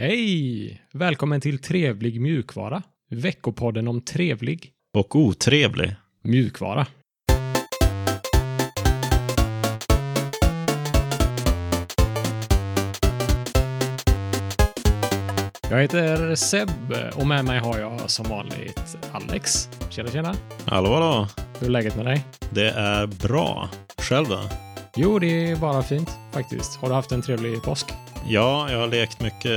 Hej! Välkommen till Trevlig mjukvara. Veckopodden om trevlig Och otrevlig. mjukvara. Jag heter Seb och med mig har jag som vanligt Alex. Tjena, tjena. Hallå, hallå. Hur är läget med dig? Det är bra. Själv då? Jo, det är bara fint faktiskt. Har du haft en trevlig påsk? Ja, jag har lekt mycket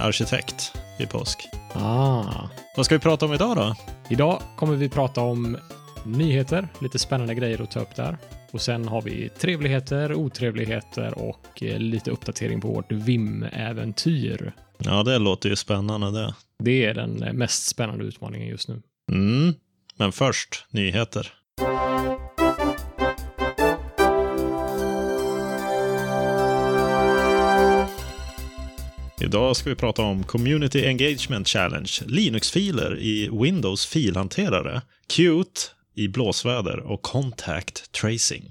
arkitekt i påsk. Ah. Vad ska vi prata om idag då? Idag kommer vi prata om nyheter, lite spännande grejer att ta upp där. Och sen har vi trevligheter, otrevligheter och eh, lite uppdatering på vårt VIM-äventyr. Ja, det låter ju spännande det. Det är den eh, mest spännande utmaningen just nu. Mm. Men först, nyheter. Idag ska vi prata om Community Engagement Challenge, Linux-filer i Windows filhanterare, Qt i blåsväder och Contact Tracing.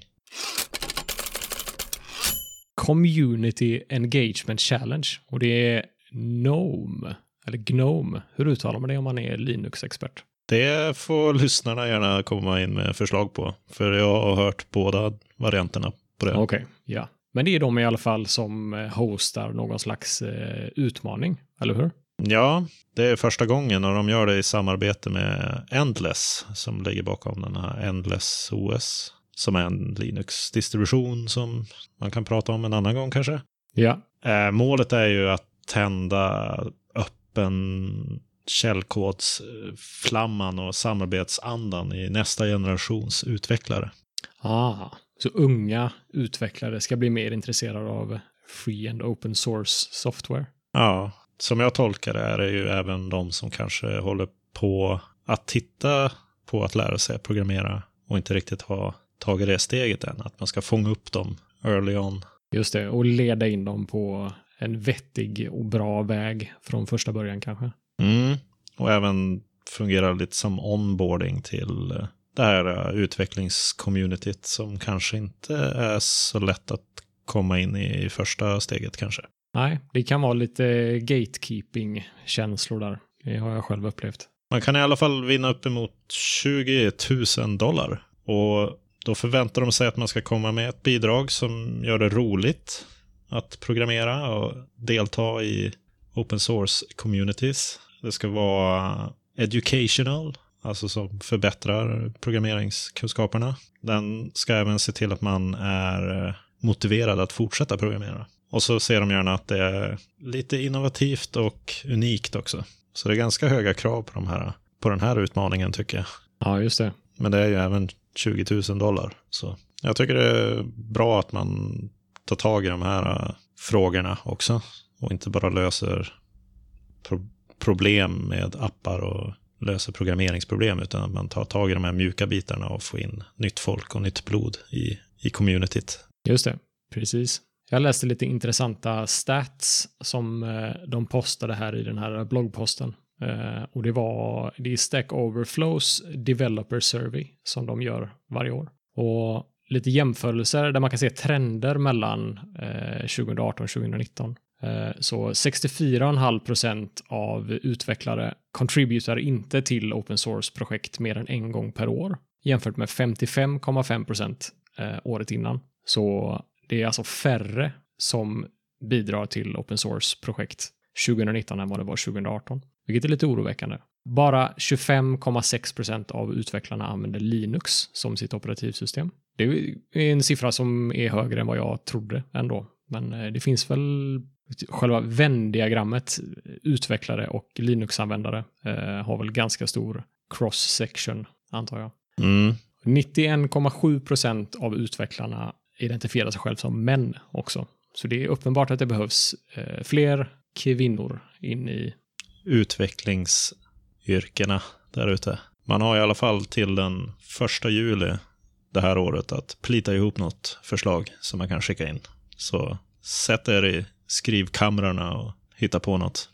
Community Engagement Challenge. Och det är GNOME, eller GNOME. Hur uttalar man det om man är Linux-expert? Det får lyssnarna gärna komma in med förslag på, för jag har hört båda varianterna på det. Okej, ja. Men det är de i alla fall som eh, hostar någon slags eh, utmaning, eller hur? Ja, det är första gången och de gör det i samarbete med Endless som ligger bakom den här Endless OS. Som är en Linux-distribution som man kan prata om en annan gång kanske. Ja, Eh, målet är ju att tända öppen källkodsflamman och samarbetsandan i nästa generations utvecklare. Ah, så unga utvecklare ska bli mer intresserade av free and open source software. Ja, som jag tolkar det är det ju även de som kanske håller på att titta på att lära sig att programmera och inte riktigt har tagit det steget än. Att man ska fånga upp dem early on. Just det, och leda in dem på en vettig och bra väg från första början kanske. Mm. Och även fungera lite som onboarding till eh, det här eh, utvecklingscommunityt som kanske inte är så lätt att komma in i i första steget kanske. Nej, det kan vara lite gatekeeping-känslor där. Det har jag själv upplevt. Man kan i alla fall vinna uppemot 20 000 dollar. Och då förväntar de sig att man ska komma med ett bidrag som gör det roligt att programmera och delta i open source communities. Det ska vara educational, alltså som förbättrar programmeringskunskaperna. Den ska även se till att man är eh, motiverad att fortsätta programmera. Och så ser de gärna att det är lite innovativt och unikt också. Så det är ganska höga krav på, de här, på den här utmaningen tycker jag. Ja, just det. Men det är ju även 20 000 dollar. Så jag tycker det är bra att man tar tag i de här äh, frågorna också. Och inte bara löser pro problem med appar och löser programmeringsproblem. Utan att man tar tag i de här mjuka bitarna och får in nytt folk och nytt blod i, i communityt. Just det, precis. Jag läste lite intressanta stats som eh, de postade här i den här bloggposten. Eh, och det var det är Stack Overflows Developer Survey som de gör varje år. Och lite jämförelser där man kan se trender mellan eh, 2018 och 2019. Eh, så 64,5% av utvecklare contributar inte till open source-projekt mer än en gång per år jämfört med 55,5% eh, året innan. Så det är alltså färre som bidrar till open source-projekt 2019 än vad det var 2018, vilket är lite oroväckande. Bara 25,6% av utvecklarna använder Linux som sitt operativsystem. Det är en siffra som är högre än vad jag trodde ändå. Men eh, det finns väl själva Venn-diagrammet, utvecklare och Linux-användare, eh, har väl ganska stor cross-section, antar jag. Mm. 91,7 procent av utvecklarna identifierar sig själv som män också. Så det är uppenbart att det behövs eh, fler kvinnor in i... Utvecklingsyrkena där ute. Man har i alla fall till den första juli det här året att plita ihop något förslag som man kan skicka in. Så sätt er i skrivkamrarna och hitta på något.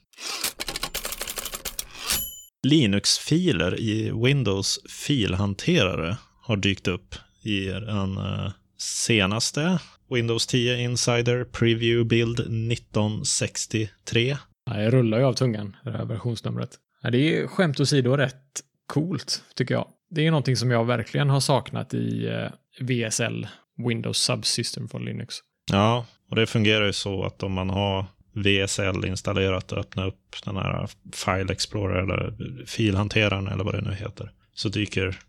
Linux-filer i Windows filhanterare har dykt upp i den eh, senaste Windows 10 Insider Preview Build 1963. Ja, det rullar ju av tungan, det här versionsnumret. Det är skämt åsido rätt coolt, tycker jag. Det är någonting som jag verkligen har saknat i eh, VSL, Windows Subsystem för Linux. Ja, och det fungerar ju så att om man har VSL installerat och öppnar upp den här File Explorer eller filhanteraren eller vad det nu heter, så dyker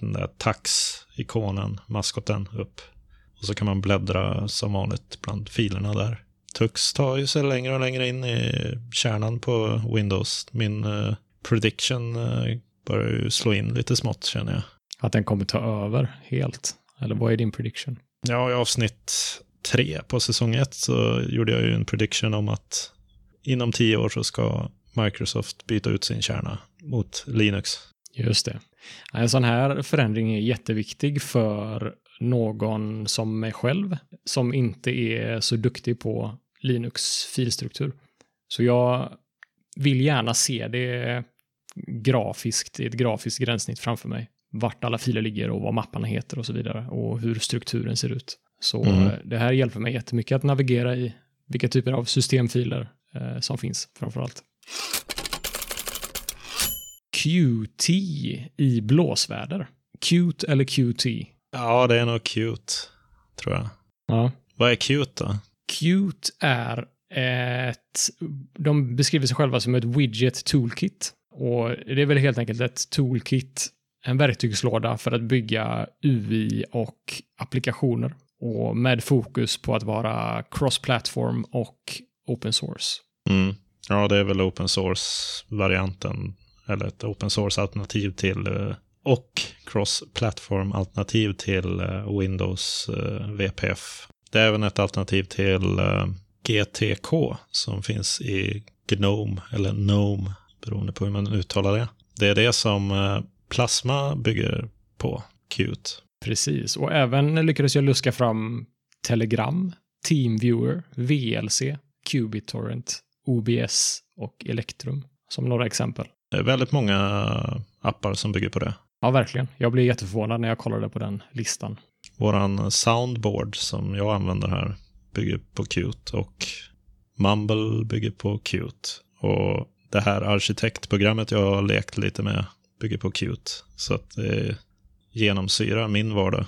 den där tax-ikonen, maskoten, upp. Och så kan man bläddra som vanligt bland filerna där. Tux tar ju sig längre och längre in i kärnan på Windows. Min uh, prediction uh, börjar ju slå in lite smått känner jag. Att den kommer ta över helt? Eller vad är din prediction? Ja, i avsnitt tre på säsong ett så gjorde jag ju en prediction om att inom tio år så ska Microsoft byta ut sin kärna mot Linux. Just det. En sån här förändring är jätteviktig för någon som mig själv som inte är så duktig på Linux filstruktur. Så jag vill gärna se det grafiskt i ett grafiskt gränssnitt framför mig. Vart alla filer ligger och vad mapparna heter och så vidare och hur strukturen ser ut. Så mm. det här hjälper mig jättemycket att navigera i vilka typer av systemfiler eh, som finns framför allt. QT i blåsväder. Cute eller QT? Ja, det är nog cute, tror jag. Ja. Vad är cute då? Qt är ett... De beskriver sig själva som ett widget toolkit. Och det är väl helt enkelt ett toolkit, en verktygslåda för att bygga UI och applikationer. Och med fokus på att vara cross-platform och open source. Mm. Ja, det är väl open source-varianten, eller ett open source-alternativ till eh, och cross-platform-alternativ till eh, Windows eh, VPF. Det är även ett alternativ till GTK som finns i Gnome, eller Gnome, beroende på hur man uttalar det. Det är det som Plasma bygger på, Qt. Precis, och även lyckades jag luska fram Telegram, Teamviewer, VLC, QBitTorrent, OBS och Electrum som några exempel. Det är väldigt många appar som bygger på det. Ja, verkligen. Jag blev jätteförvånad när jag kollade på den listan. Våran soundboard som jag använder här bygger på Qt och Mumble bygger på Qt. Och det här arkitektprogrammet jag har lekt lite med bygger på Qt. Så att det genomsyrar min vardag.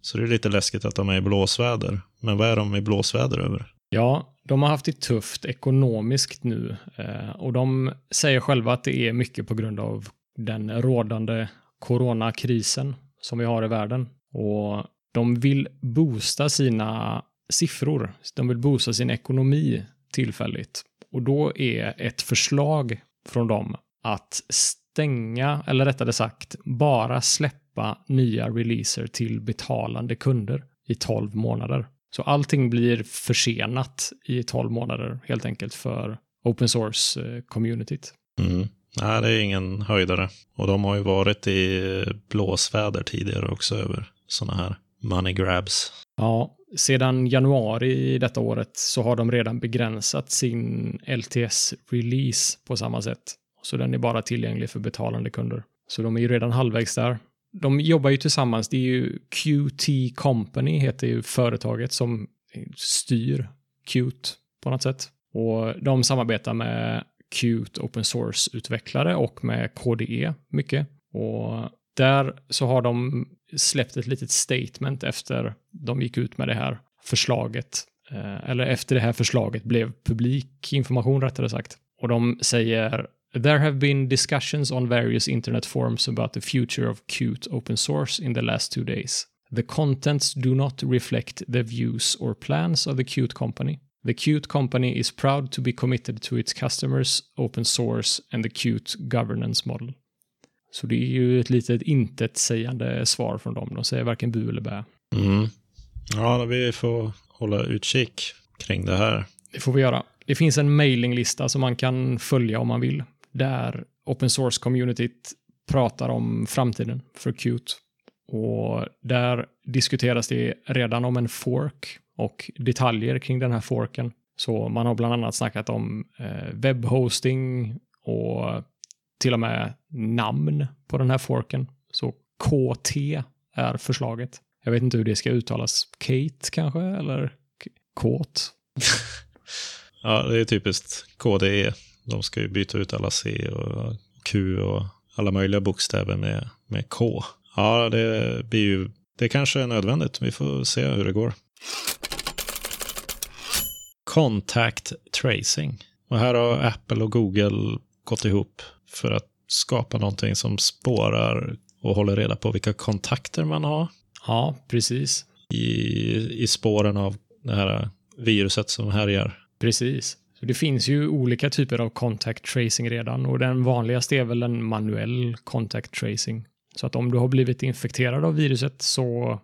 Så det är lite läskigt att de är i blåsväder. Men vad är de i blåsväder över? Ja, de har haft det tufft ekonomiskt nu eh, och de säger själva att det är mycket på grund av den rådande coronakrisen som vi har i världen. Och de vill boosta sina siffror. De vill boosta sin ekonomi tillfälligt. Och då är ett förslag från dem att stänga, eller rättare sagt, bara släppa nya releaser till betalande kunder i 12 månader. Så allting blir försenat i 12 månader helt enkelt för open source-communityt. Mm. Nej, det är ingen höjdare. Och de har ju varit i blåsväder tidigare också över sådana här money grabs. Ja, sedan januari detta året så har de redan begränsat sin LTS-release på samma sätt. Så den är bara tillgänglig för betalande kunder. Så de är ju redan halvvägs där. De jobbar ju tillsammans, det är ju QT Company heter ju företaget som styr Qt på något sätt. Och de samarbetar med Qt open source-utvecklare och med KDE mycket. Och där så har de släppt ett litet statement efter de gick ut med det här förslaget. Eh, eller efter det här förslaget blev publik information rättare sagt. Och de säger There have been discussions on various internet forums about the future of Qt open source in the last two days. The contents do not reflect the views or plans of the Qt company. The Qt company is proud to be committed to its customers, open source and the Qt governance model. Så det är ju ett litet intetsägande svar från dem. De säger varken bu eller bä. Mm. Ja, vi får hålla utkik kring det här. Det får vi göra. Det finns en mailinglista som man kan följa om man vill. Där open source-communityt pratar om framtiden för Qt. Och där diskuteras det redan om en fork och detaljer kring den här forken. Så man har bland annat snackat om eh, webbhosting och till och med namn på den här forken. Så KT är förslaget. Jag vet inte hur det ska uttalas. Kate kanske, eller Kåt? Ja, det är typiskt KDE. De ska ju byta ut alla C och Q och alla möjliga bokstäver med, med K. Ja, det blir ju, det kanske är nödvändigt. Vi får se hur det går. Contact tracing. Och här har Apple och Google gått ihop för att skapa någonting som spårar och håller reda på vilka kontakter man har. Ja, precis. I, i spåren av det här viruset som härjar. Precis. Så det finns ju olika typer av contact tracing redan och den vanligaste är väl en manuell contact tracing. Så att om du har blivit infekterad av viruset så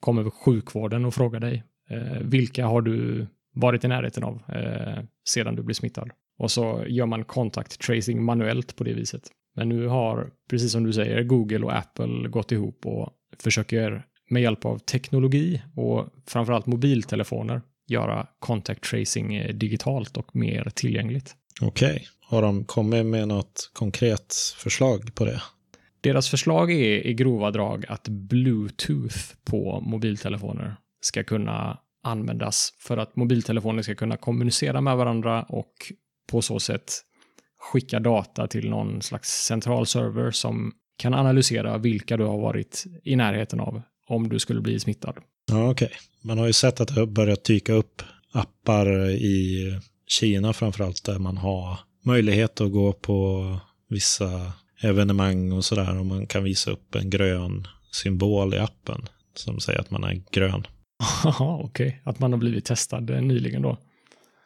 kommer sjukvården och frågar dig eh, vilka har du varit i närheten av eh, sedan du blev smittad. Och så gör man contact tracing manuellt på det viset. Men nu har, precis som du säger, Google och Apple gått ihop och försöker med hjälp av teknologi och framförallt mobiltelefoner göra contact tracing eh, digitalt och mer tillgängligt. Okej, okay. har de kommit med något konkret förslag på det? Deras förslag är i grova drag att Bluetooth på mobiltelefoner ska kunna användas för att mobiltelefoner ska kunna kommunicera med varandra och på så sätt skicka data till någon slags central server som kan analysera vilka du har varit i närheten av om du skulle bli smittad. Ja, okej. Okay. Man har ju sett att det har börjat dyka upp appar i Kina framförallt där man har möjlighet att gå på vissa evenemang och sådär och man kan visa upp en grön symbol i appen som säger att man är grön. Jaha, okej. Okay. Att man har blivit testad nyligen då.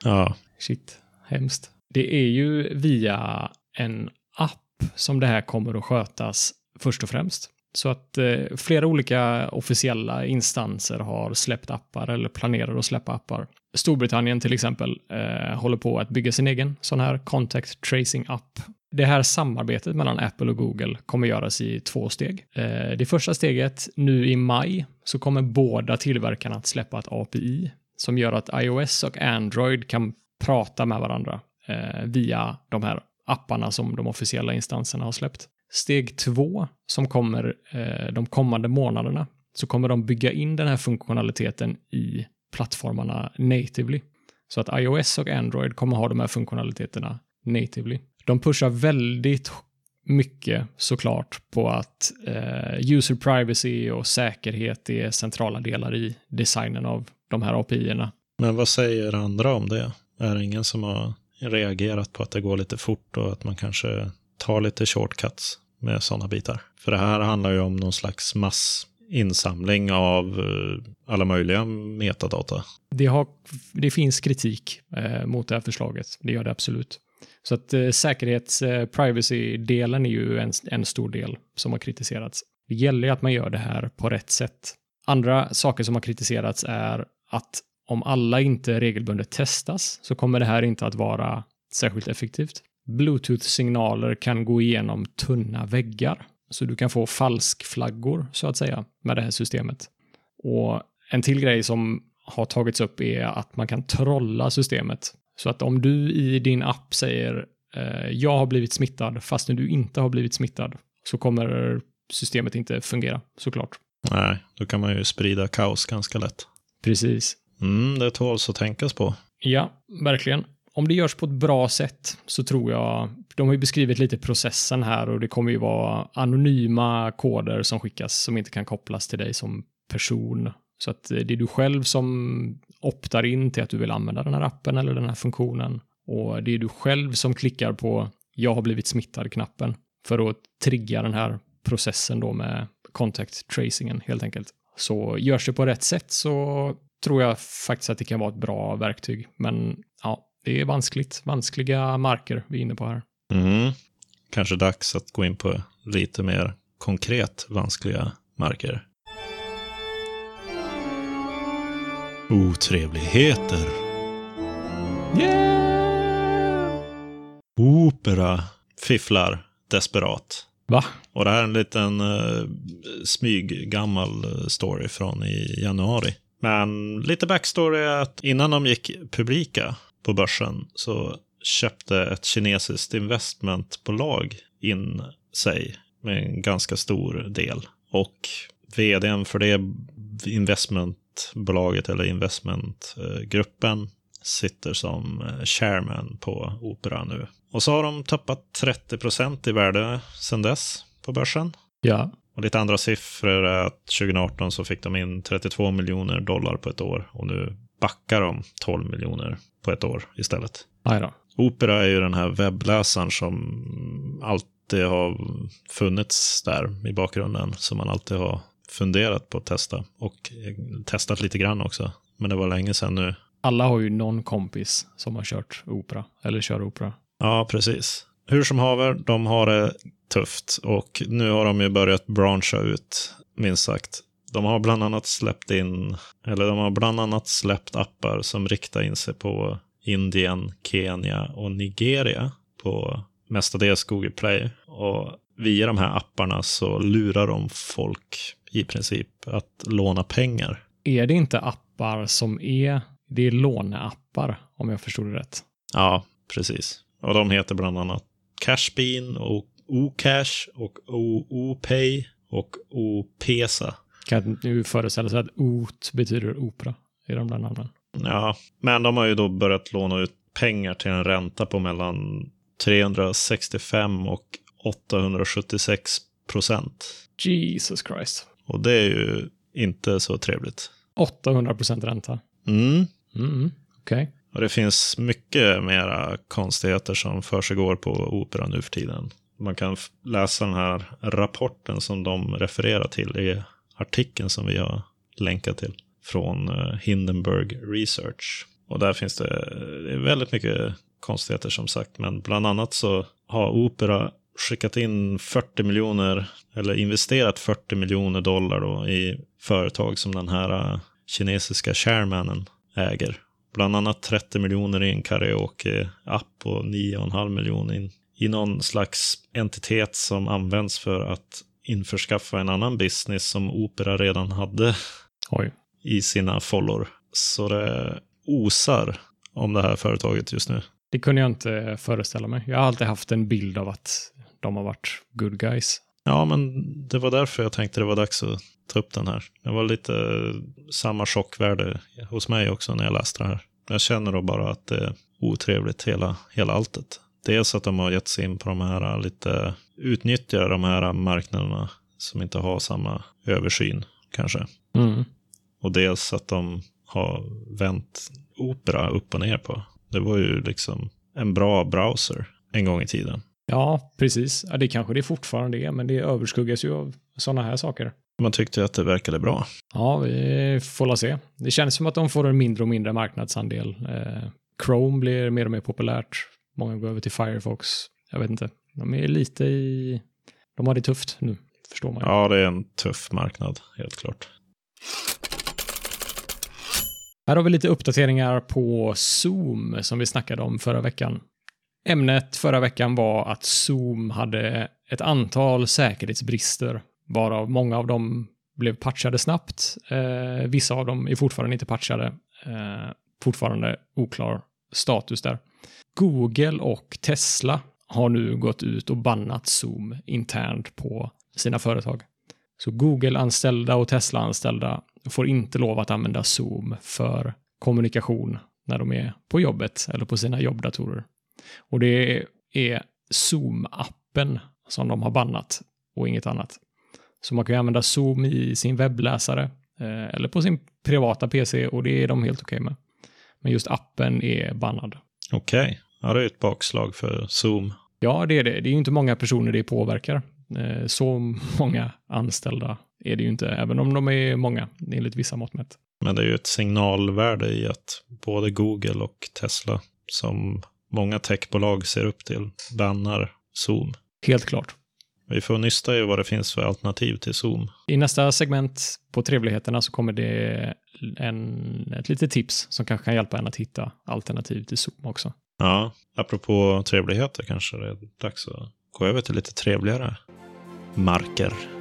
Ja. Shit, hemskt. Det är ju via en app som det här kommer att skötas först och främst. Så att eh, flera olika officiella instanser har släppt appar eller planerar att släppa appar. Storbritannien till exempel eh, håller på att bygga sin egen sån här contact tracing app. Det här samarbetet mellan Apple och Google kommer göras i två steg. Eh, det första steget, nu i maj, så kommer båda tillverkarna att släppa ett API som gör att iOS och Android kan prata med varandra eh, via de här apparna som de officiella instanserna har släppt. Steg två, som kommer eh, de kommande månaderna, så kommer de bygga in den här funktionaliteten i plattformarna natively. Så att iOS och Android kommer ha de här funktionaliteterna natively. De pushar väldigt mycket såklart på att eh, user privacy och säkerhet är centrala delar i designen av de här API-erna. Men vad säger andra om det? Är det ingen som har reagerat på att det går lite fort och att man kanske Ta lite shortcuts med sådana bitar? För det här handlar ju om någon slags massinsamling av eh, alla möjliga metadata. Det, har, det finns kritik eh, mot det här förslaget, det gör det absolut. Så att eh, säkerhets eh, privacy-delen är ju en, en stor del som har kritiserats. Det gäller ju att man gör det här på rätt sätt. Andra saker som har kritiserats är att om alla inte regelbundet testas så kommer det här inte att vara särskilt effektivt. Bluetooth-signaler kan gå igenom tunna väggar, så du kan få falskflaggor så att säga med det här systemet. Och en till grej som har tagits upp är att man kan trolla systemet. Så att om du i din app säger eh, jag har blivit smittad fast du inte har blivit smittad så kommer systemet inte fungera såklart. Nej, då kan man ju sprida kaos ganska lätt. Precis. Mm, det tåls att tänkas på. Ja, verkligen. Om det görs på ett bra sätt så tror jag, de har ju beskrivit lite processen här och det kommer ju vara anonyma koder som skickas som inte kan kopplas till dig som person. Så att eh, det är du själv som optar in till att du vill använda den här appen eller den här funktionen. Och det är du själv som klickar på jag har blivit smittad-knappen för att trigga den här processen då med contact tracingen helt enkelt. Så görs det på rätt sätt så tror jag faktiskt att det kan vara ett bra verktyg. Men ja, det är vanskligt. Vanskliga marker vi är inne på här. Mm. Kanske dags att gå in på lite mer konkret vanskliga marker. Otrevligheter. Yeah! Opera fifflar desperat. Va? Och det här är en liten uh, smyg gammal eh, story från i januari. Men lite backstory är att innan de gick publika på börsen så köpte ett kinesiskt investmentbolag in sig med en ganska stor del. Och vdn för det investmentbolaget eller investmentgruppen sitter som eh, chairman på Opera nu. Och så har de tappat 30 procent i värde sedan dess på börsen. Ja. Och lite andra siffror är att 2018 så fick de in 32 miljoner dollar på ett år och nu backar de 12 miljoner på ett år istället. Opera är ju den här webbläsaren som alltid har funnits där i bakgrunden. Som man alltid har funderat på att testa. Och testat lite grann också. Men det var länge sedan nu. Alla har ju någon kompis som har kört opera, eller kör opera. Ja, precis. Hur som haver, de har det tufft. Och nu har de ju börjat branscha ut, minst sagt. De har bland annat släppt in, eller de har bland annat släppt appar som riktar in sig på Indien, Kenya och Nigeria på mestadels Google Play. Och via de här apparna så lurar de folk i princip att låna pengar. Är det inte appar som är, det är låneappar om jag förstod det rätt? Ja, precis. Och de heter bland annat Cashbean och Ocash och OOPay och OPesa. Kan nu föreställa sig att OT betyder opera i de där namnen? Ja, men de har ju då börjat låna ut pengar till en ränta på mellan 365 och 876 procent. Jesus Christ. Och det är ju inte så trevligt. 800 procent ränta. Mm. Mm, Okej. Okay. Och det finns mycket mera konstigheter som försiggår på Opera nu för tiden. Man kan läsa den här rapporten som de refererar till i artikeln som vi har länkat till från eh, Hindenburg Research. Och där finns det, det väldigt mycket konstigheter som sagt, men bland annat så har Opera skickat in 40 miljoner, eller investerat 40 miljoner dollar då i företag som den här eh, kinesiska chairmanen äger. Bland annat 30 miljoner i en karaoke-app och 9,5 miljoner i någon slags entitet som används för att införskaffa en annan business som Opera redan hade Oj. i sina follor. Så det osar om det här företaget just nu. Det kunde jag inte föreställa mig. Jag har alltid haft en bild av att de har varit good guys. Ja, men det var därför jag tänkte det var dags att ta upp den här. Det var lite samma chockvärde hos mig också när jag läste det här. Jag känner då bara att det är otrevligt hela, hela alltet. Dels att de har gett sig in på de här lite, utnyttjar de här marknaderna som inte har samma översyn kanske. Mm. Och dels att de har vänt Opera upp och ner på. Det var ju liksom en bra browser en gång i tiden. Ja, precis. Ja, det kanske det fortfarande är, men det överskuggas ju av sådana här saker. Man tyckte att det verkade bra. Ja, vi får la se. Det känns som att de får en mindre och mindre marknadsandel. Eh, Chrome blir mer och mer populärt. Många går över till Firefox. Jag vet inte. De är lite i... De har det tufft nu, förstår man. Ja, det är en tuff marknad, helt klart. Här har vi lite uppdateringar på Zoom som vi snackade om förra veckan. Ämnet förra veckan var att Zoom hade ett antal säkerhetsbrister, varav många av dem blev patchade snabbt. Eh, vissa av dem är fortfarande inte patchade. Eh, fortfarande oklar status där. Google och Tesla har nu gått ut och bannat Zoom internt på sina företag. Så Google-anställda och Tesla-anställda får inte lov att använda Zoom för kommunikation när de är på jobbet eller på sina jobbdatorer. Och det är Zoom-appen som de har bannat och inget annat. Så man kan ju använda Zoom i sin webbläsare eh, eller på sin privata PC och det är de helt okej okay med. Men just appen är bannad. Okej, okay. ja, det är ett bakslag för Zoom. Ja, det är det. Det är ju inte många personer det påverkar. Eh, så många anställda är det ju inte, även om de är många enligt vissa mått mätt. Men det är ju ett signalvärde i att både Google och Tesla, som många techbolag ser upp till, bannar Zoom. Helt klart. Vi får nysta i vad det finns för alternativ till Zoom. I nästa segment på trevligheterna så kommer det en, ett litet tips som kanske kan hjälpa en att hitta alternativ till Zoom också. Ja, apropå trevligheter kanske det är dags att gå över till lite trevligare marker.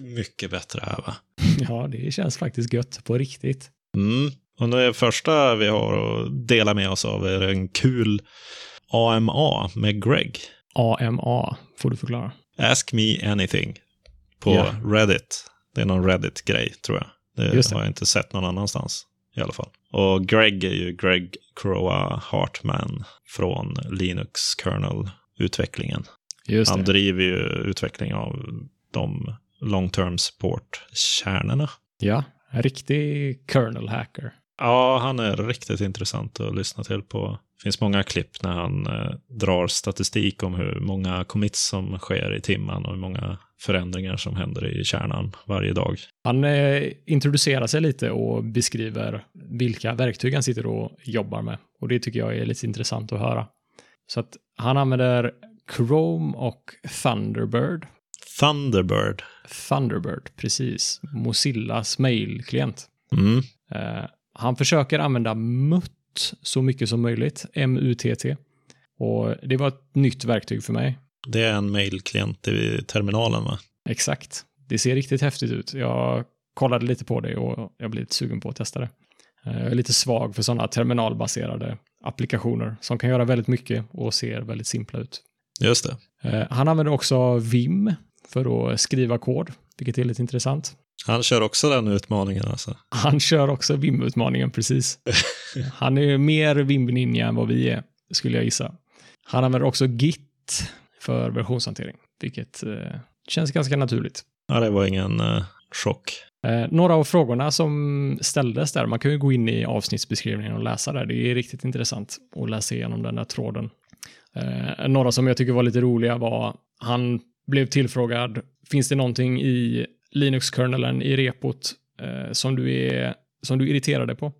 Mycket bättre här va? Ja, det känns faktiskt gött på riktigt. Mm. Och det första vi har att dela med oss av är en kul AMA med Greg. AMA får du förklara. Ask me anything på Ja. Reddit. Det är någon Reddit-grej, tror jag. Det, det. har jag inte sett någon annanstans i alla fall. Och Greg är ju Greg Croa Hartman från Linux kernel-utvecklingen. Han driver ju utveckling av de long term support-kärnorna. Ja, en riktig kernel hacker. Ja, han är riktigt intressant att lyssna till på. Det finns många klipp när han eh, drar statistik om hur många commits som sker i timmen och hur många förändringar som händer i kärnan varje dag. Han eh, introducerar sig lite och beskriver vilka verktyg han sitter och jobbar med. Och det tycker jag är lite intressant att höra. Så att han använder Chrome och Thunderbird. Thunderbird. Thunderbird, precis. Mozillas mailklient. Mm. Eh, han försöker använda MUT så mycket som möjligt, M-U-T-T. Och det var ett nytt verktyg för mig. Det är en mailklient i terminalen, va? Exakt. Det ser riktigt häftigt ut. Jag kollade lite på det och jag blev lite sugen på att testa det. Eh, Jag är lite svag för sådana terminalbaserade applikationer som kan göra väldigt mycket och ser väldigt simpla ut. Just det. Eh, Han använder också Vim för att skriva kod, vilket är lite intressant. Han kör också den utmaningen alltså. Han kör också Vim-utmaningen, precis. Han är mer Vim-ninja än vad vi är, skulle jag gissa. Han använder också Git för versionshantering, vilket eh, känns ganska naturligt. Ja, det var ingen eh, chock. Eh, några av frågorna som ställdes där, man kan ju gå in i avsnittsbeskrivningen och läsa där. Det är riktigt intressant att läsa igenom den där tråden. Eh, några som jag tycker var lite roliga var, han blev tillfrågad, finns det någonting i Linux-kernelen, i repot, eh, som, du är, som du irriterar dig på?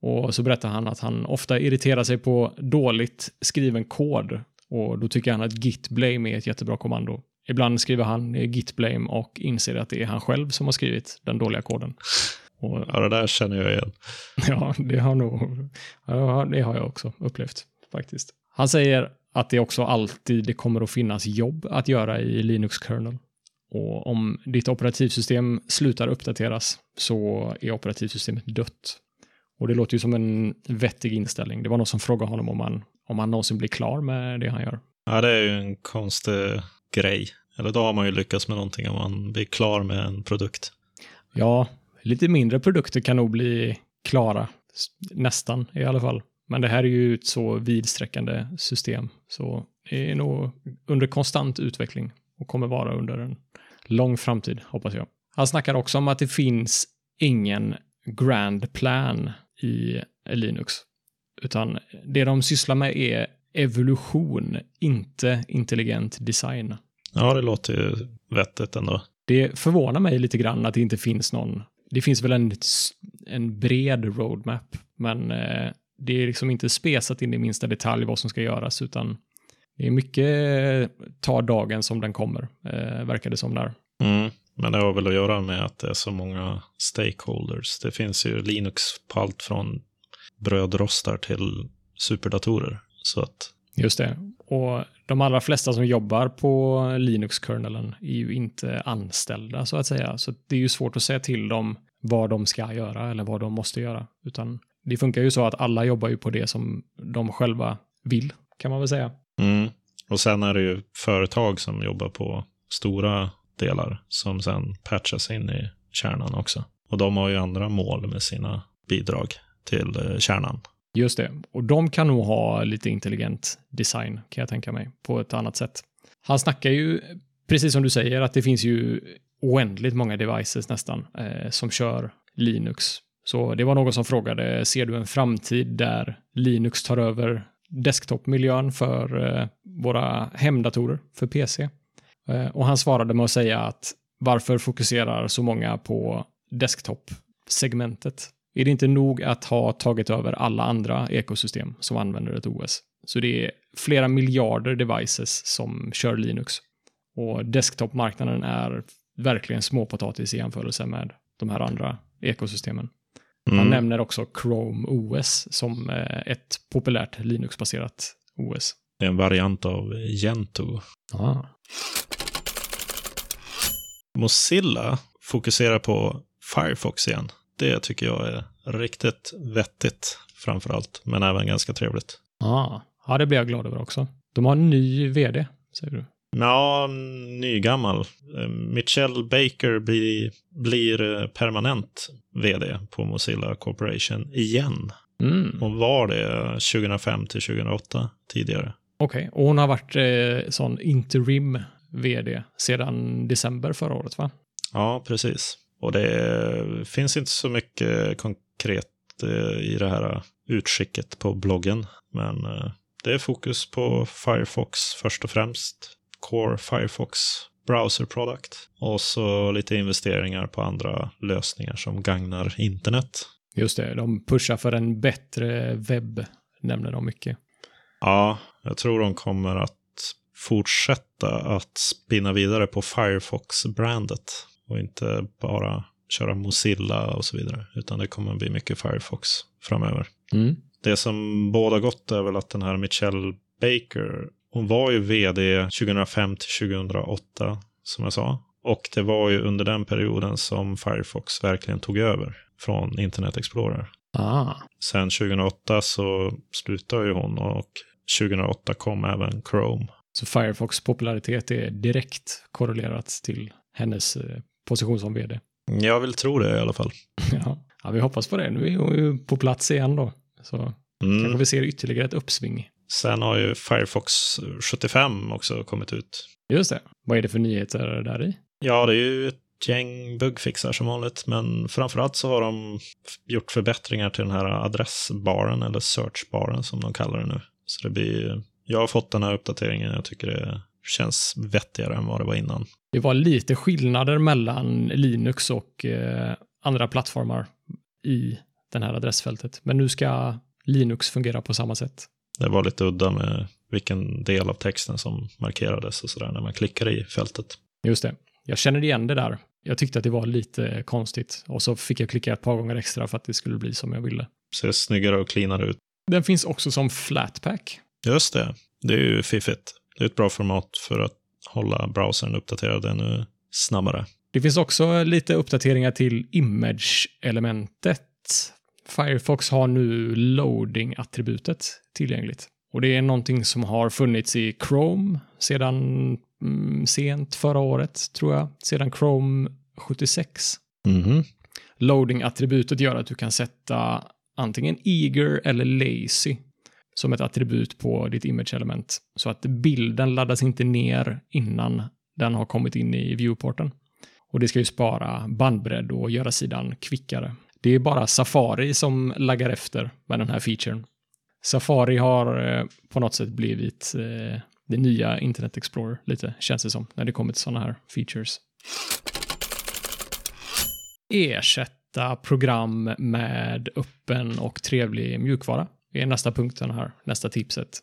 Och så berättar han att han ofta irriterar sig på dåligt skriven kod och då tycker han att git blame är ett jättebra kommando. Ibland skriver han git blame och inser att det är han själv som har skrivit den dåliga koden. Och, Ja, det där känner jag igen. ja, det har nog, ja, det har jag också upplevt faktiskt. Han säger att det också alltid det kommer att finnas jobb att göra i Linux kernel. Och om ditt operativsystem slutar uppdateras så är operativsystemet dött. Och det låter ju som en vettig inställning. Det var någon som frågade honom om han, om han någonsin blir klar med det han gör. Ja, det är ju en konstig grej. Eller då har man ju lyckats med någonting om man blir klar med en produkt. Ja, lite mindre produkter kan nog bli klara. Nästan i alla fall. Men det här är ju ett så vidsträckande system. Så det är nog under konstant utveckling och kommer vara under en lång framtid, hoppas jag. Han snackar också om att det finns ingen grand plan i Linux. Utan det de sysslar med är evolution, inte intelligent design. Ja, det låter ju vettigt ändå. Det förvånar mig lite grann att det inte finns någon. Det finns väl en, en bred roadmap, men eh, det är liksom inte spesat in i minsta detalj vad som ska göras, utan det är mycket eh, tar dagen som den kommer, eh, verkar det som där. Mm. Men det har väl att göra med att det är så många stakeholders. Det finns ju Linux på allt från brödrostar till superdatorer. Så att, Just det. Och de allra flesta som jobbar på Linux-kernelen är ju inte anställda så att säga. Så det är ju svårt att säga till dem vad de ska göra eller vad de måste göra. Utan det funkar ju så att alla jobbar ju på det som de själva vill, kan man väl säga. mm. Och sen är det ju företag som jobbar på stora delar som sen patchas in i kärnan också. Och de har ju andra mål med sina bidrag till eh, kärnan. Just det. Och de kan nog ha lite intelligent design, kan jag tänka mig, på ett annat sätt. Han snackar ju, precis som du säger, att det finns ju oändligt många devices nästan eh, som kör Linux. Så det var någon som frågade, ser du en framtid där Linux tar över desktopmiljön för eh, våra hemdatorer, för PC? Eh, och han svarade med att säga att varför fokuserar så många på desktop-segmentet? Är det inte nog att ha tagit över alla andra ekosystem som använder ett OS? Så det är flera miljarder devices som kör Linux. Och desktopmarknaden är verkligen småpotatis i jämförelse med de här andra ekosystemen. Han Mm. nämner också Chrome OS som eh, ett populärt Linux-baserat OS. Det är en variant av Gentoo. Ah. Mozilla fokuserar på Firefox igen. Det tycker jag är riktigt vettigt framför allt, men även ganska trevligt. Ah. Ja, det blir jag glad över också. De har en ny vd, säger du. Ja, nygammal. Michelle Baker blir, blir eh, permanent vd på Mozilla Corporation igen. Mm. Hon var det 2005 till 2008 tidigare. Okej, och hon har varit eh, sån interim vd sedan december förra året va? Ja, precis. Och det finns inte så mycket konkret eh, i det här utskicket på bloggen. Men eh, det är fokus på Firefox först och främst. Core Firefox Browser Product. Och så lite investeringar på andra lösningar som gagnar internet. Just det, de pushar för en bättre webb, nämner de mycket. Ja, jag tror de kommer att fortsätta att spinna vidare på Firefox-brandet. Och inte bara köra Mozilla och så vidare. Utan det kommer bli mycket Firefox framöver. Mm. Det som båda gott är väl att den här Michelle Baker, hon var ju vd 2005 till 2008, som jag sa. Och det var ju under den perioden som Firefox verkligen tog över från Internet Explorer. Ah, Sen 2008 så slutade ju hon och 2008 kom även Chrome. så Firefox popularitet är direkt korrelerat till hennes eh, position som vd. Jag vill tro det i alla fall. ja. ja, vi hoppas på det. Nu är hon ju på plats igen då. Så kanske Mm. vi ser ytterligare ett uppsving. Sen har ju Firefox 75 också kommit ut. Just det. Vad är det för nyheter där i? Ja, det är ju ett gäng bugfixar som vanligt, men framförallt så har de gjort förbättringar till den här adressbaren, eller searchbaren som de kallar det nu. Så det blir, jag har fått den här uppdateringen, jag tycker det känns vettigare än vad det var innan. Det var lite skillnader mellan Linux och eh, andra plattformar i den här adressfältet. Men nu ska Linux fungera på samma sätt. Det var lite udda med vilken del av texten som markerades och sådär när man klickar i fältet. Just det. Jag känner igen det där. Jag tyckte att det var lite konstigt och så fick jag klicka ett par gånger extra för att det skulle bli som jag ville. Ser snyggare och cleanare ut. Den finns också som Flatpak. Just det, det är ju fiffigt. Det är ett bra format för att hålla browsern uppdaterad ännu snabbare. Det finns också lite uppdateringar till image-elementet. Firefox har nu loading-attributet tillgängligt. Och det är någonting som har funnits i Chrome sedan mm, sent förra året, tror jag. Sedan Chrome 76. Mhm. Loading-attributet gör att du kan sätta antingen eager eller lazy som ett attribut på ditt image-element. Så att bilden laddas inte ner innan den har kommit in i viewporten. Och det ska ju spara bandbredd och göra sidan kvickare. Det är bara Safari som laggar efter med den här featuren. Safari har eh, på något sätt blivit eh, det nya Internet Explorer lite, känns det som, när det kommer till sådana här features. Ersätta program med öppen och trevlig mjukvara. Det är nästa punkten här, nästa tipset.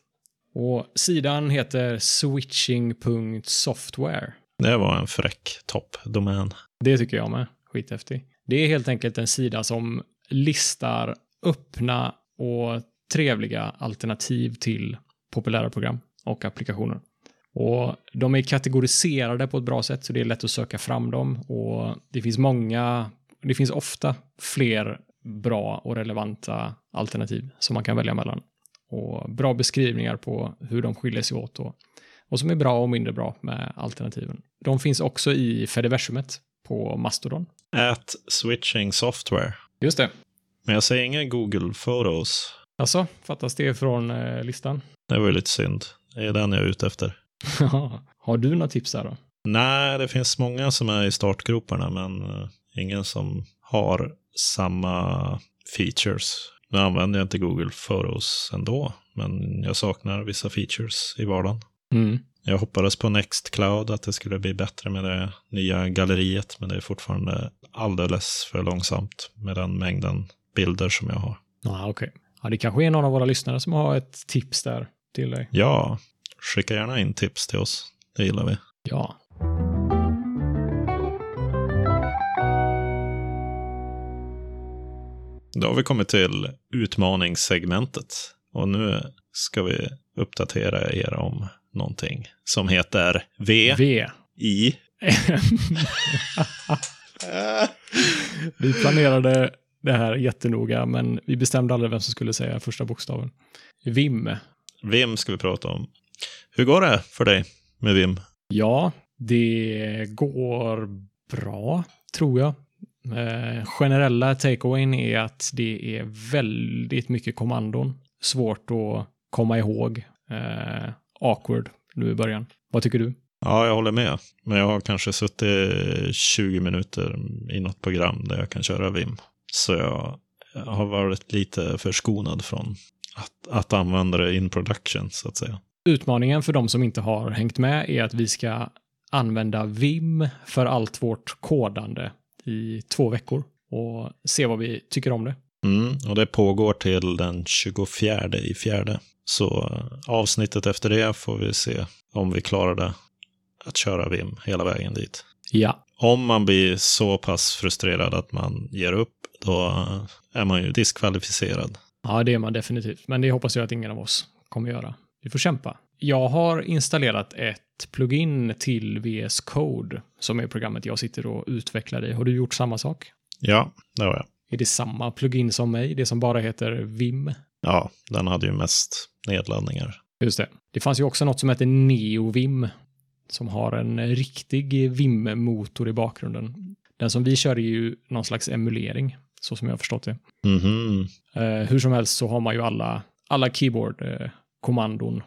Och sidan heter switching.software. Det var en fräck toppdomän. Det tycker jag med. Skithäftig. Det är helt enkelt en sida som listar öppna och trevliga alternativ till populära program och applikationer. Och de är kategoriserade på ett bra sätt så det är lätt att söka fram dem och det finns många, det finns ofta fler bra och relevanta alternativ som man kan välja mellan. Och bra beskrivningar på hur de skiljer sig åt och vad som är bra och mindre bra med alternativen. De finns också i Fediversumet på Mastodon. At switching software. Just det. Men jag säger inga Google Photos. Alltså, fattas det från eh, listan? Det var ju lite synd. Det är den jag är ute efter. Har du några tips där då? Nej, det finns många som är i startgroparna, men eh, ingen som har samma features. Nu använder jag inte Google Photos ändå, men jag saknar vissa features i vardagen. Mm. Jag hoppades på Nextcloud, att det skulle bli bättre med det nya galleriet, men det är fortfarande alldeles för långsamt med den mängden bilder som jag har. Ja, okej. Ja, det kanske är någon av våra lyssnare som har ett tips där till dig. Ja, skicka gärna in tips till oss. Det gillar vi. Ja. Då har vi kommit till utmaningssegmentet. Och nu ska vi uppdatera er om någonting som heter V, V. I. vi planerade det här jättenoga, men vi bestämde aldrig vem som skulle säga första bokstaven. Vim. Vim ska vi prata om. Hur går det för dig med Vim? Ja, det går bra, tror jag. Eh, generella takeawayn är att det är väldigt mycket kommandon. Svårt att komma ihåg. Eh, awkward nu i början. Vad tycker du? Ja, jag håller med. Men jag har kanske suttit 20 minuter i något program där jag kan köra Vim. Så jag har varit lite förskonad från att, att använda det in production, så att säga. Utmaningen för de som inte har hängt med är att vi ska använda Vim för allt vårt kodande i två veckor och se vad vi tycker om det. Mm, och det pågår till den 24 i fjärde. Så eh, avsnittet efter det får vi se om vi klarar det att köra Vim hela vägen dit. Ja. Om man blir så pass frustrerad att man ger upp, då eh, är man ju diskvalificerad. Ja, det är man definitivt. Men det hoppas jag att ingen av oss kommer göra. Vi får kämpa. Jag har installerat ett plugin till VS Code, som är programmet jag sitter och utvecklar i. Har du gjort samma sak? Ja, det har jag. Är det samma plugin som mig, det som bara heter Vim? Ja, den hade ju mest nedladdningar. Just det. Det fanns ju också något som heter NeoVim, som har en riktig Vim-motor i bakgrunden. Den som vi kör är ju någon slags emulering, så som jag har förstått det. Mhm. Eh, hur som helst så har man ju alla, alla keyboard-kommandon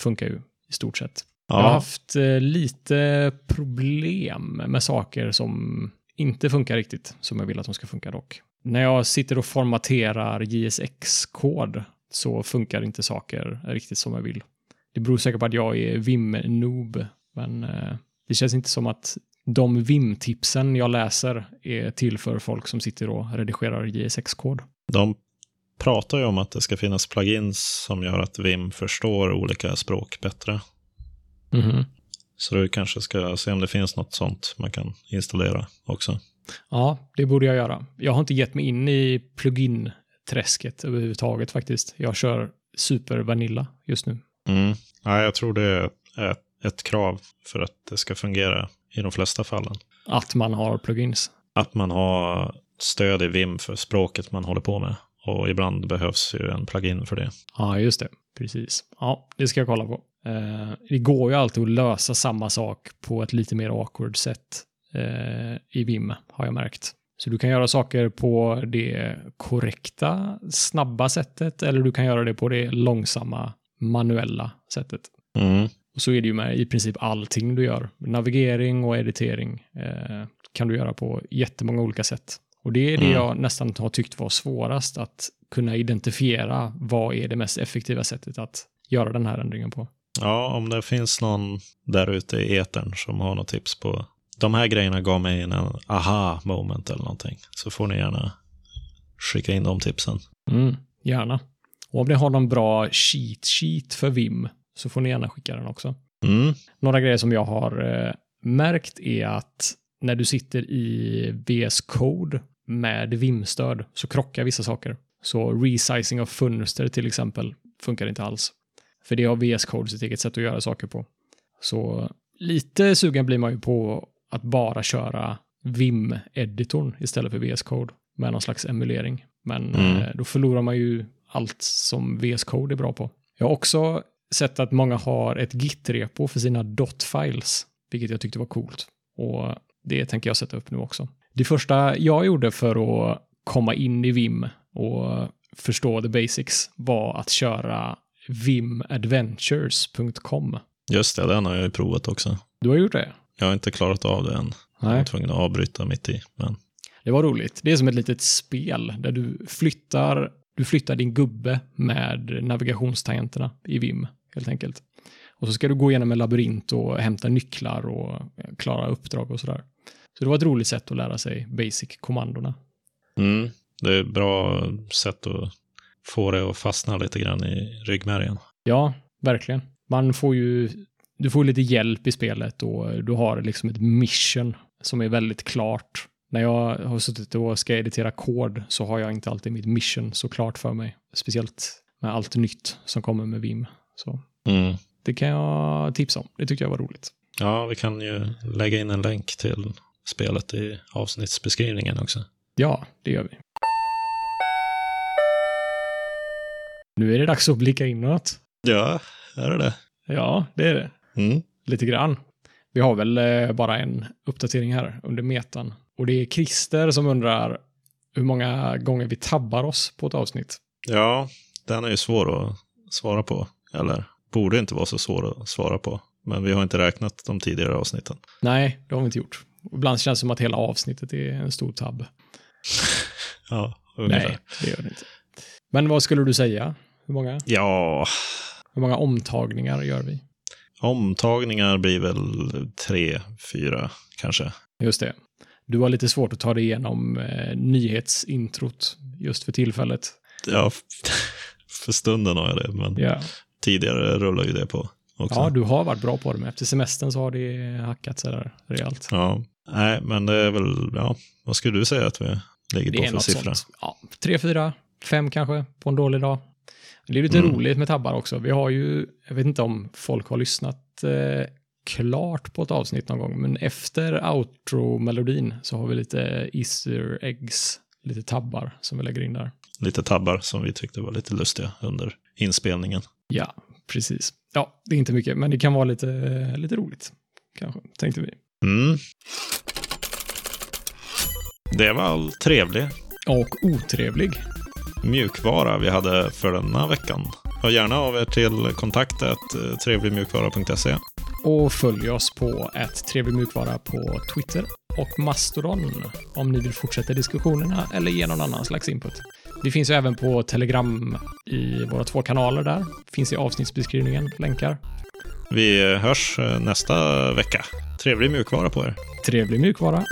funkar ju i stort sett. Jag har Ja, haft eh, lite problem med saker som inte funkar riktigt som jag vill att de ska funka dock. När jag sitter och formaterar JSX-kod så funkar inte saker riktigt som jag vill. Det beror säkert på att jag är Vim-noob, men eh, det känns inte som att de Vim-tipsen jag läser är till för folk som sitter och redigerar JSX-kod. de pratar ju om att det ska finnas plugins som gör att Vim förstår olika språk bättre. Mhm. Så du kanske ska se om det finns något sånt man kan installera också. Ja, det borde jag göra. Jag har inte gett mig in i plugin-träsket överhuvudtaget faktiskt. Jag kör super vanilla just nu. Mm. Ja, jag tror det är ett, ett krav för att det ska fungera i de flesta fallen. Att man har plugins. Att man har stöd i Vim för språket man håller på med. Och ibland behövs ju en plugin för det. Ja, just det. Precis. Ja, det ska jag kolla på. Eh, det går ju alltid att lösa samma sak på ett lite mer awkward sätt i Vim, har jag märkt. Så du kan göra saker på det korrekta, snabba sättet eller du kan göra det på det långsamma, manuella sättet. Mm. Och så är det ju med i princip allting du gör. Navigering och editering eh, kan du göra på jättemånga olika sätt. Och det är det Mm. jag nästan har tyckt var svårast, att kunna identifiera vad är det mest effektiva sättet att göra den här ändringen på. Ja, om det finns någon där ute i etern som har något tips på de här grejerna gav mig en aha moment eller någonting. Så får ni gärna skicka in de tipsen. Mm, gärna. Och om ni har någon bra cheat sheet för Vim så får ni gärna skicka den också. Mm. Några grejer som jag har eh, märkt är att när du sitter i VS Code med Vim-stöd så krockar vissa saker. Så resizing av fönster till exempel funkar inte alls. För det har VS Code sitt eget sätt att göra saker på. Så lite sugen blir man ju på att bara köra Vim-editorn istället för VS Code med någon slags emulering. Men Mm. eh, då förlorar man ju allt som VS Code är bra på. Jag har också sett att många har ett Git-repo för sina dot-files, vilket jag tyckte var coolt. Och det tänker jag sätta upp nu också. Det första jag gjorde för att komma in i Vim och förstå the basics var att köra vimadventures.com. Just det, den har jag ju provat också. Du har gjort det? Jag har inte klarat av det än. Jag var Nej. tvungen att avbryta mitt i. Men... Det var roligt. Det är som ett litet spel där du flyttar, du flyttar din gubbe med navigationstangenterna i Vim, helt enkelt. Och så ska du gå igenom en labyrint och hämta nycklar och klara uppdrag och sådär. Så det var ett roligt sätt att lära sig basic-kommandona. Mm. Det är ett bra sätt att få det att fastna lite grann i ryggmärgen. Ja, verkligen. Man får ju, du får lite hjälp i spelet och du har liksom ett mission som är väldigt klart. När jag har suttit och ska editera kod så har jag inte alltid mitt mission så klart för mig. Speciellt med allt nytt som kommer med Vim. Så Mm. det kan jag tipsa om. Det tyckte jag var roligt. Ja, vi kan ju lägga in en länk till spelet i avsnittsbeskrivningen också. Ja, det gör vi. Nu är det dags att blicka inåt. Ja, är det det? Ja, det är det. Mm. Lite grann. Vi har väl eh, bara en uppdatering här under metan. Och det är Christer som undrar hur många gånger vi tabbar oss på ett avsnitt. Ja, den är ju svår att svara på. Eller borde inte vara så svår att svara på. Men vi har inte räknat de tidigare avsnitten. Nej, det har vi inte gjort. Ibland känns det som att hela avsnittet är en stor tabb. Ja, ungefär. Nej, det gör det inte. Men vad skulle du säga? Hur många, Ja, hur många omtagningar gör vi? Omtagningar blir väl tre, fyra kanske. Just det. Du har lite svårt att ta dig igenom eh, nyhetsintrot just för tillfället. Ja, för stunden har jag det, men Ja. tidigare rullar ju det på också. ja, du har varit bra på det, men efter semestern så har det hackat sådär rejält. Ja, nej, men det är väl, ja, vad skulle du säga att vi ligger Det på för siffra? sånt. Ja, tre, fyra, fem kanske på en dålig dag. Det är lite Mm. roligt med tabbar också. Vi har ju, jag vet inte om folk har lyssnat eh, klart på ett avsnitt någon gång, men efter outro-melodin så har vi lite easter eggs, lite tabbar som vi lägger in där. Lite tabbar som vi tyckte var lite lustiga under inspelningen. Ja, precis. Ja, det är inte mycket, men det kan vara lite, lite roligt, kanske, tänkte vi. Mm. Det var all trevlig Och otrevlig. Mjukvara vi hade för denna veckan. Hör gärna av er till kontaktet eh, trevligmjukvara.se. Och följ oss på ett trevlig mjukvara på Twitter och Mastodon om ni vill fortsätta diskussionerna eller ge någon annan slags input. Vi finns ju även på Telegram i våra två kanaler där. Finns i avsnittsbeskrivningen, länkar. Vi hörs eh, nästa vecka. Trevlig mjukvara på er. Trevlig mjukvara.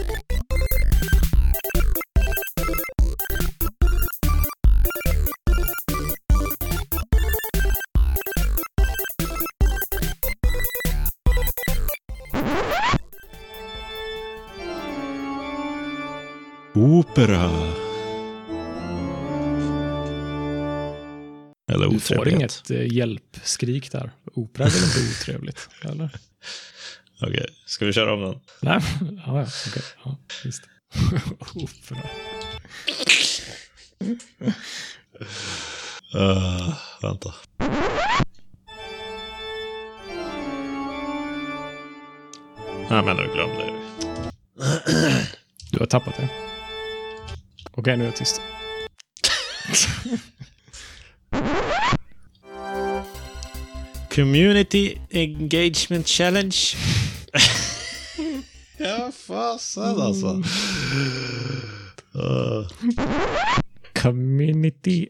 Opera. Eller Du får inget eh, hjälpskrik där. Opera är väl inte otrevligt? Eller? Okej, ska vi köra om den? Nej, ja, ja, okej. Ja, visst. Opera. Uh, vänta. Nej, men nu glömde jag. Du har tappat det. Okej, nu är jag tyst. Community Engagement Challenge. ja, fasen alltså. Uh, Community